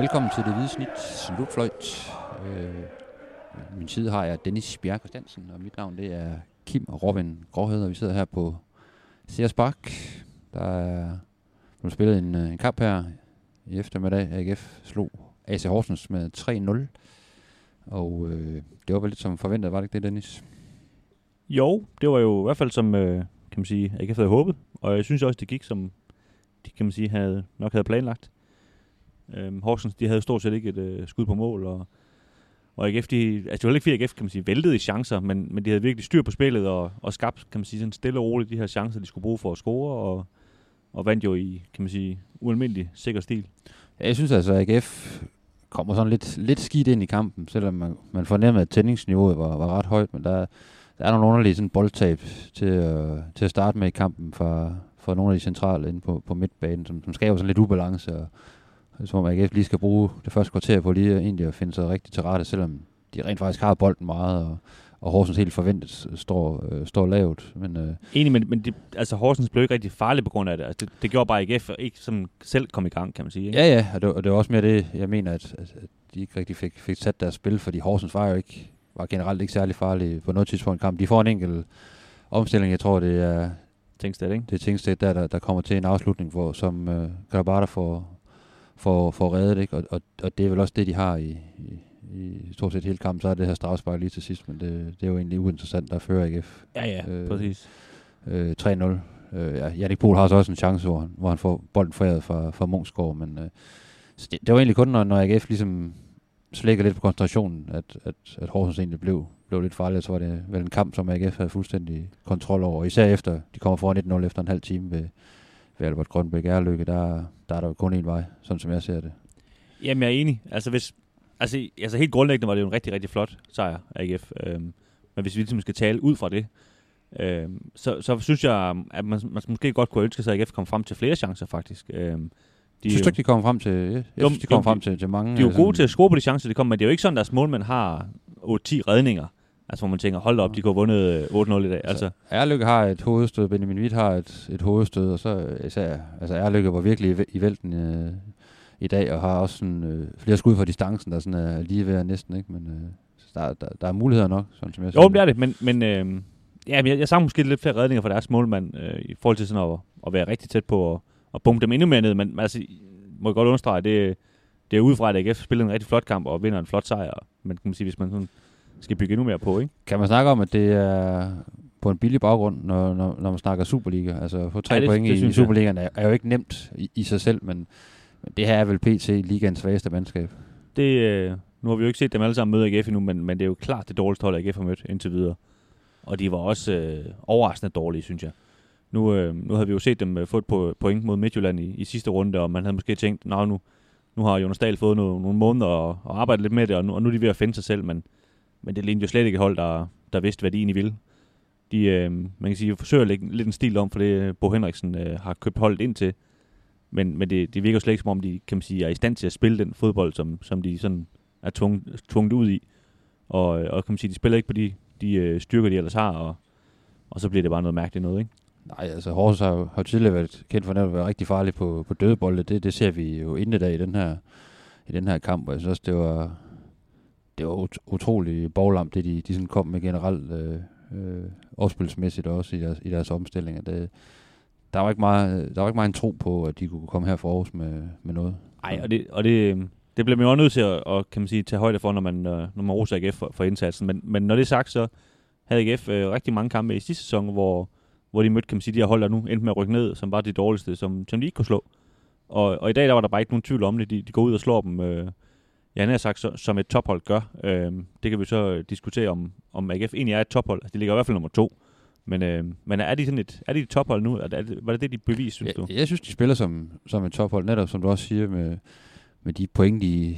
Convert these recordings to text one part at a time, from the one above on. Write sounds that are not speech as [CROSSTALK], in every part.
Velkommen til det hvide snit slutfløjt. Øh, min side har jeg Dennis Bjerg Christiansen, og mit navn det er Kim Robin Gråhed, og vi sidder her på Sears Park. Der er blevet spillet en, øh, en kamp her i eftermiddag. AGF slog AC Horsens med 3-0. Og øh, det var vel lidt som forventet, var det ikke det, Dennis? Jo, det var jo i hvert fald som, øh, kan man sige, AGF havde håbet. Og jeg synes også, det gik som, de kan man sige, havde, nok havde planlagt. Øhm, Horsens, de havde stort set ikke et øh, skud på mål, og, og AGF, de, altså det var ikke fordi AGF, kan man sige, væltede i chancer, men, men de havde virkelig styr på spillet, og, og skabt, kan man sige, sådan stille og roligt de her chancer, de skulle bruge for at score, og, og vandt jo i, kan man sige, ualmindelig sikker stil. Ja, jeg synes altså, at AGF kommer sådan lidt, lidt skidt ind i kampen, selvom man, man fornemmede, at tændingsniveauet var, var ret højt, men der, der er nogle underlige sådan boldtab til, øh, til at starte med i kampen for, for nogle af de centrale inde på, på midtbanen, som, som skaber sådan lidt ubalance, og som om AGF lige skal bruge det første kvarter på lige egentlig at finde sig rigtig til rette, selvom de rent faktisk har bolden meget, og, og Horsens helt forventet står, øh, står lavt. Men, øh, Enig, men, men de, altså Horsens blev ikke rigtig farlig på grund af det. Altså, det, det gjorde bare AGF ikke som selv kom i gang, kan man sige. Ikke? Ja, ja, og det, og det var også mere det, jeg mener, at, at, at de ikke rigtig fik, fik sat deres spil, fordi Horsens var jo ikke, var generelt ikke særlig farlige på noget tidspunkt i kampen. De får en enkelt omstilling, jeg tror, det er Tingstedt, ikke? det er Tingstedt, der, der, der kommer til en afslutning, hvor, som øh, Karabata får, får, får reddet, ikke? Og, og, og det er vel også det, de har i, i, i stort set hele kampen. Så er det her strafspark lige til sidst, men det, det er jo egentlig uinteressant, der fører AGF Ja, ja, Øh, præcis. øh, 3-0. Øh, ja, Jannik Pohl har så også en chance, hvor han, hvor han får bolden foræret fra, fra Munchsgaard, men øh, så det, det var egentlig kun, når, når AGF ligesom slækker lidt på koncentrationen, at, at, at Horsens egentlig blev, blev lidt farligt, så var det vel en kamp, som AGF havde fuldstændig kontrol over. Især efter, de kommer foran 1-0 efter en halv time ved, ved Albert Grønbæk Ærlykke, der, der er der jo kun én vej, sådan som jeg ser det. Jamen, jeg er enig. Altså, hvis, altså, altså helt grundlæggende var det jo en rigtig, rigtig flot sejr af AGF. Øhm, men hvis vi ligesom skal tale ud fra det, øhm, så, så synes jeg, at man, man måske godt kunne ønske sig, at AGF kom frem til flere chancer, faktisk. Øhm, De synes du ikke, de kommer frem til... Jeg, synes, de kommer frem til, til mange... De er jo øh, gode til at score på de chancer, de kommer, men det er jo ikke sådan, at deres målmænd har 8-10 redninger. Altså, hvor man tænker, hold op, de have vundet øh, 8-0 i dag. Altså, Erlykke har et hovedstød, Benjamin Witt har et, et hovedstød, og så øh, især, altså Erlykke var virkelig i, væ- i vælten øh, i dag, og har også sådan, øh, flere skud fra distancen, der sådan er lige ved næsten, ikke? Men øh, der, der, der er muligheder nok, sådan som jeg jo, det er det, men, men øh, ja, jeg, jeg savner måske lidt flere redninger fra deres målmand, øh, i forhold til sådan at, at være rigtig tæt på at, at bunke dem endnu mere ned. Men altså, må jeg godt understrege, det, det er udefra, at AGF spiller en rigtig flot kamp og vinder en flot sejr. Men kan man sige, hvis man sådan skal bygge endnu mere på, ikke? Kan man snakke om, at det er på en billig baggrund, når, når, når man snakker Superliga? Altså få tre Ja, det- point det i, i jeg. Superligaen er, er jo ikke nemt i, i sig selv, men, men det her er vel PT ligaens svageste mandskab. Det, øh, nu har vi jo ikke set dem alle sammen møde AGF endnu, men, men det er jo klart det dårligste hold, AGF har mødt indtil videre. Og de var også øh, overraskende dårlige, synes jeg. Nu, øh, nu havde vi jo set dem øh, få et po- point mod Midtjylland i, i sidste runde, og man havde måske tænkt, nej, nu, nu har Jonas Dahl fået nogle, nogle måneder at, at arbejde lidt med det, og nu, og nu er de ved at finde sig selv, men, men det lignede jo slet ikke et hold, der, der vidste, hvad de egentlig ville. De, øh, man kan sige, forsøger at lægge lidt en stil om, for det øh, Bo Henriksen øh, har købt holdet ind til. Men, men det, det virker jo slet ikke, som om de kan man sige, er i stand til at spille den fodbold, som, som de sådan er tvunget, tvunget ud i. Og, øh, og kan man sige, de spiller ikke på de, de øh, styrker, de ellers har, og, og så bliver det bare noget mærkeligt noget, ikke? Nej, altså Horsens har har tidligere været kendt for at være rigtig farlig på, på dødebolde. Det, det ser vi jo inden dag i den her, i den her kamp, og jeg synes også, det var, det var ut- utrolig borglamt, det de, de sådan kom med generelt øh, øh, opspilsmæssigt også i deres, i deres omstillinger. Det, øh, der var ikke meget, der var ikke meget en tro på, at de kunne komme her fra Aarhus med, med noget. Nej, og det, og det, øhm, det bliver man jo også nødt til at, at kan man sige, tage højde for, når man, øh, når man roser AGF for, for indsatsen. Men, men når det er sagt, så havde AGF øh, rigtig mange kampe i sidste sæson, hvor, hvor de mødte, kan man sige, de her hold, der nu endte med at rykke ned, som var de dårligste, som, som de ikke kunne slå. Og, og i dag der var der bare ikke nogen tvivl om det. De, de går ud og slår dem, øh, jeg har sagt, som et tophold gør. Øh, det kan vi så øh, diskutere, om, om AGF egentlig er et tophold. Altså, de ligger i hvert fald nummer to. Men, øh, men er de sådan et, er de et tophold nu? Er det, var det det, de bevis, synes du? Jeg, jeg synes, de spiller som, som et tophold, netop som du også siger, med, med de point, de,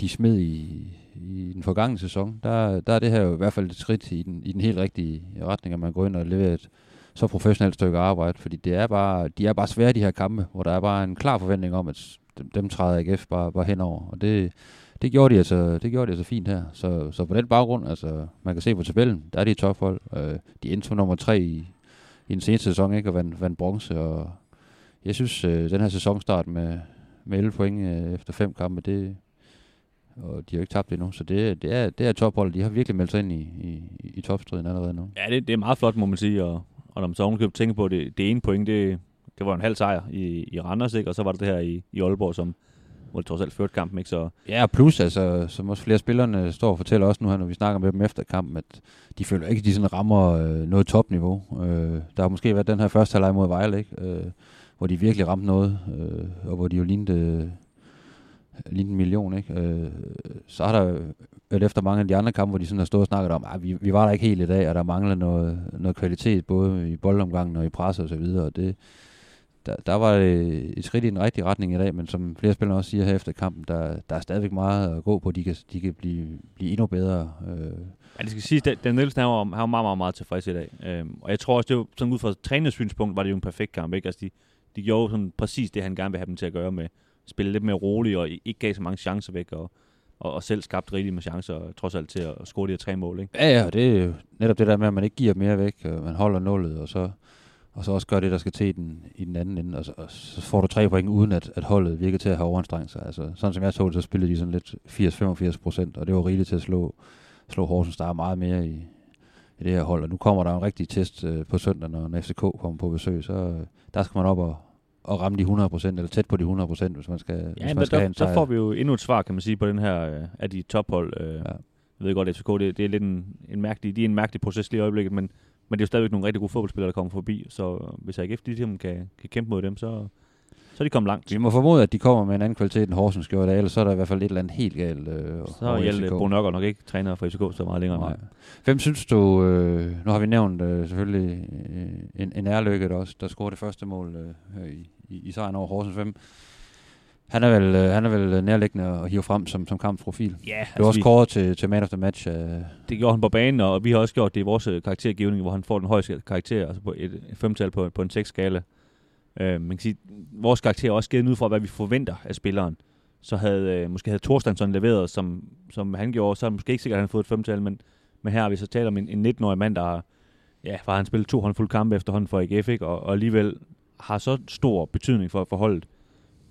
de smed i, i den forgangne sæson. Der, der er det her jo i hvert fald et skridt i den, i den helt rigtige retning, at man går ind og leverer et så professionelt stykke arbejde, fordi det er bare, de er bare svære, de her kampe, hvor der er bare en klar forventning om, at dem, dem træder AGF bare, bare henover, og det, det gjorde de altså, det gjorde de altså fint her. Så, så på den baggrund, altså, man kan se på tabellen, der er de et tophold. Øh, de endte som nummer tre i, i den seneste sæson, ikke, og vandt, vandt bronze, og jeg synes, øh, den her sæsonstart med, med 11 point øh, efter fem kampe. Det, og de har ikke tabt endnu, så det, det er, det er topholdet. De har virkelig meldt sig ind i, i, i topstriden allerede nu. Ja, det, det er meget flot, må man sige, og, og når man så ovenkøbt tænker på, det, det ene point, det, det var en halv sejr i, i Randers, ikke? og så var det det her i, i Aalborg, som hvor det trods alt førte kampen. Ikke? Så... Ja, plus, altså, som også flere spillerne står og fortæller også nu her, når vi snakker med dem efter kampen, at de føler ikke, at de sådan rammer øh, noget topniveau. Øh, der har måske været den her første halvleg mod Vejle, ikke? Øh, hvor de virkelig ramte noget, øh, og hvor de jo lignede, øh, lignede en million. Ikke? Øh, så har der været efter mange af de andre kampe, hvor de sådan har stået og snakket om, at vi, vi var der ikke helt i dag, og der mangler noget, noget kvalitet, både i boldomgangen og i pres og så videre, og det, der, der var et skridt i den rigtige retning i dag, men som flere spillere også siger her efter kampen, der, der er stadigvæk meget at gå på. De kan, de kan blive, blive endnu bedre. Øh. Ja, det skal sige, at Dan Nielsen var, han var meget, meget, meget tilfreds i dag. Øhm, og jeg tror også, det var sådan ud fra trænersynspunkt, var det jo en perfekt kamp. Ikke? Altså, de, de gjorde sådan præcis det, han gerne vil have dem til at gøre med. Spille lidt mere roligt og ikke gav så mange chancer væk. Og, og, og selv skabt rigeligt med chancer, trods alt til at score de her tre mål. Ikke? Ja, ja, det er jo netop det der med, at man ikke giver mere væk, og man holder nullet, og så og så også gøre det, der skal til i den, i den anden ende, og så, og så får du tre point, uden at, at holdet virker til at have overanstrengt sig. Altså, sådan som jeg så det, så spillede de sådan lidt 80-85 procent, og det var rigeligt til at slå, slå Horsens, der er meget mere i, i det her hold. Og nu kommer der en rigtig test øh, på søndag, når, når FCK kommer på besøg, så øh, der skal man op og, og ramme de 100 procent, eller tæt på de 100 procent, hvis man skal, ja, hvis man skal der, have en der får vi jo endnu et svar, kan man sige, på den her øh, af de tophold. Øh, ja. Jeg ved godt, at FCK, det, det er lidt en, en mærkelig, de er en mærkelig proces lige i øjeblikket, men men det er jo stadigvæk nogle rigtig gode fodboldspillere, der kommer forbi, så hvis AGF de kan, kan kæmpe mod dem, så, så er de kommet langt. Vi må formode, at de kommer med en anden kvalitet end Horsens gjorde, ellers så er der i hvert fald et eller andet helt galt. Øh, så er Hjalte Bo Nørgaard nok ikke træner for FCK så meget længere. Nej. Hvem synes du, øh, nu har vi nævnt øh, selvfølgelig øh, en, en ærlykke, der, også, der scorede det første mål øh, i, i, i sejren over Horsens. Hvem, han er vel, øh, han er vel nærliggende at hive frem som, som kampprofil. Ja, altså det var også kåret til, til man of the match. Uh... Det gjorde han på banen, og vi har også gjort det i vores øh, karaktergivning, hvor han får den højeste karakter, altså på et, et femtal på, på en 6-skala. Uh, man kan sige, vores karakter er også givet ud fra, hvad vi forventer af spilleren. Så havde uh, måske havde Thorstensson leveret, som, som han gjorde, så er måske ikke sikkert, at han har fået et femtal, men, men her har vi så talt om en, en 19-årig mand, der har, ja, var han spillet to håndfulde kampe efterhånden for AGF, ikke? Og, og alligevel har så stor betydning for, for holdet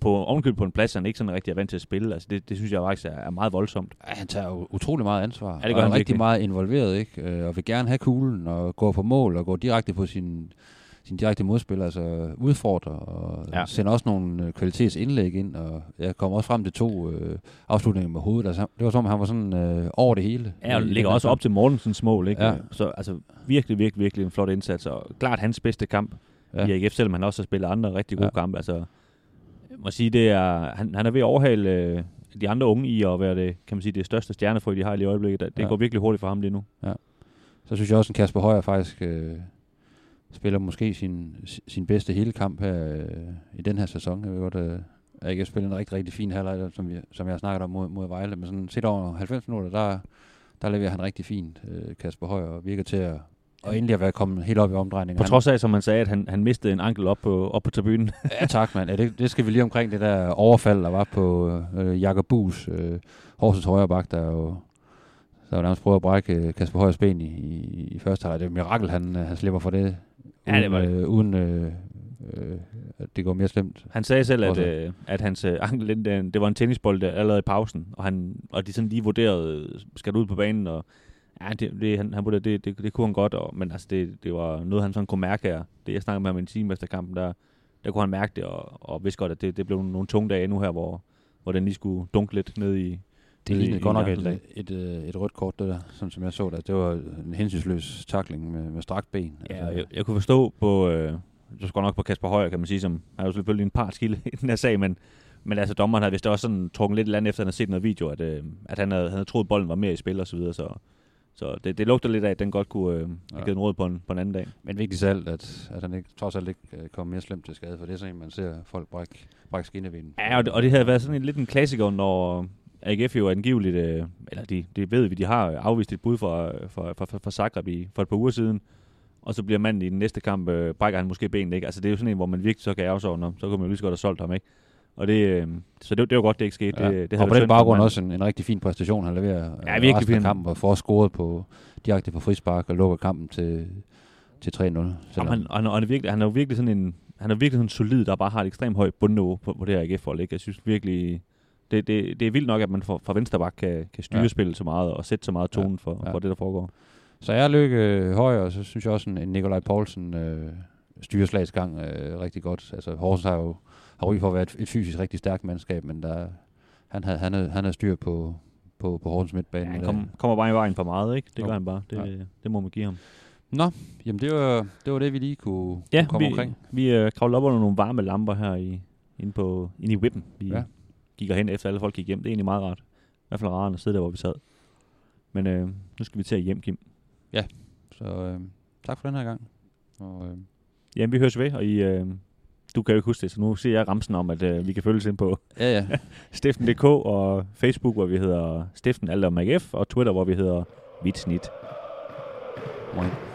på ovenkøb på en plads, han ikke sådan rigtig er vant til at spille. Altså det, det synes jeg faktisk er, er meget voldsomt. Ja, han tager jo utrolig meget ansvar. Ja, det gør han rigtig virkelig. meget involveret, ikke? Øh, og vil gerne have kuglen og gå på mål og gå direkte på sin, sin direkte modspiller, altså udfordrer og ja. sender også nogle øh, kvalitetsindlæg ind, og jeg kom også frem til to øh, afslutninger med hovedet. Altså, det var som, han var sådan øh, over det hele. Ja, og ligger også op til Mortensens mål, ikke? Ja. Så altså virkelig, virkelig, virkelig en flot indsats, og klart hans bedste kamp ja. i AGF, selvom han også har spillet andre rigtig gode ja. kampe. Altså, må sige, det er, han, han er ved at overhale øh, de andre unge i at være det, kan man sige, det største stjernefrø, de har i øjeblikket. Det ja. går virkelig hurtigt for ham lige nu. Ja. Så synes jeg også, at Kasper Højer faktisk øh, spiller måske sin, sin bedste hele kamp her øh, i den her sæson. Jeg ved godt, øh, ikke spillet en rigtig, rigtig fin halvleg, som, vi, som jeg har snakket om mod, mod Vejle, men sådan set over 90 minutter, der, der leverer han rigtig fint, øh, Kasper Højer, og virker til at, og endelig at være kommet helt op i omdrejningen. På trods af, som man sagde, at han, han mistede en ankel op på, op på tribunen. [LAUGHS] ja, tak, mand. Ja, det, det skal vi lige omkring det der overfald, der var på øh, Jakob Bus, øh, Horsens højre bak, der jo der var nærmest prøvet at brække øh, Kasper Højers ben i, i, i første halvleg. Det er et mirakel, han, øh, han slipper for det. Ja, uden, det var det. Øh, uden øh, øh, at det går mere slemt. Han sagde selv, at, øh, at hans øh, ankel, det, det var en tennisbold der, allerede i pausen, og, han, og de sådan lige vurderede, skal du ud på banen, og Ja, det, det, han, han det, det, det, det kunne han godt, og, men altså det, det var noget, han sådan kunne mærke her. Det, jeg snakkede med ham en time efter kampen, der, der kunne han mærke det, og, og vidste godt, at det, det blev nogle tunge dage nu her, hvor, hvor den lige skulle dunke lidt ned i, det lignede godt nok et, et, et, et rødt kort, det der, sådan som jeg så det. Det var en hensynsløs takling med, med strakt ben. Ja, altså, jeg, jeg kunne forstå på, øh, du skal nok på Kasper Højer, kan man sige, som er jo selvfølgelig en part skille i den her sag, men, men altså dommeren havde vist også sådan trukket lidt land efter, at han havde set noget video, at, øh, at han, havde, han havde troet, at bolden var mere i spil og så videre, så så det, det lugter lidt af, at den godt kunne øh, have ja. givet en råd på en, på en anden dag. Men vigtigst alt, at, at han ikke, trods alt ikke øh, kommer mere slemt til skade, for det er sådan, man ser folk brække, brække skinnevinen. Ja, og det, og det havde været sådan en, lidt en klassiker, når AGF jo angiveligt, øh, eller de, de ved vi, de har afvist et bud fra, fra, fra, fra, fra Zagreb i, for et par uger siden, og så bliver manden i den næste kamp, øh, brækker han måske benet, ikke? Altså det er jo sådan en, hvor man virkelig så kan ærge sig så kunne man jo lige så godt have solgt ham, ikke? Og det, øh, så det, det var godt, det ikke skete. Ja. Det, det og på den baggrund også en, en rigtig fin præstation, han leverer. Ja, virkelig fin. kampen, og får scoret på, direkte på frispark og lukker kampen til, til 3-0. Og han, og han, er virkelig, han er jo virkelig sådan en, han er virkelig sådan solid, der bare har et ekstremt højt bundniveau på, på det her AGF-hold. Ikke? Jeg synes virkelig, det, det, det er vildt nok, at man fra, fra venstreback kan, kan styre Ja. spillet så meget og sætte så meget tonen Ja. For, Ja. for det, der foregår. Så er Lykke øh, høj, og så synes jeg også, en, en Nikolaj Poulsen øh, styrer slagets gang øh, rigtig godt. Altså Horsens har jo har ry for at være et, et fysisk rigtig stærkt mandskab, men der, han havde han havde, han havde styr på, på, på Horsens midtbane. Ja, han kom, kommer bare i vejen for meget, ikke? Det Jo. gør han bare. Det, Ja. ja. det må man give ham. Nå, jamen det var, det var det, vi lige kunne, Ja, kunne komme vi, omkring. vi øh, kravlede op under nogle varme lamper her i, inde, på, inde i whippen. Vi Ja. ja. gik hen efter alle folk gik hjem. Det er egentlig meget rart. I hvert fald rart at sidde der, hvor vi sad. Men øh, nu skal vi til at hjem, Kim. Så øh, tak for den her gang. Og, øh, Jamen, vi høres ved, og I, øh, du kan jo ikke huske det, så nu ser jeg ramsen om, at øh, vi kan følges ind på ja, ja. [LAUGHS] stiften.dk og Facebook, hvor vi hedder Stiften Alt om AGF, og Twitter, hvor vi hedder Vitsnit. Moin.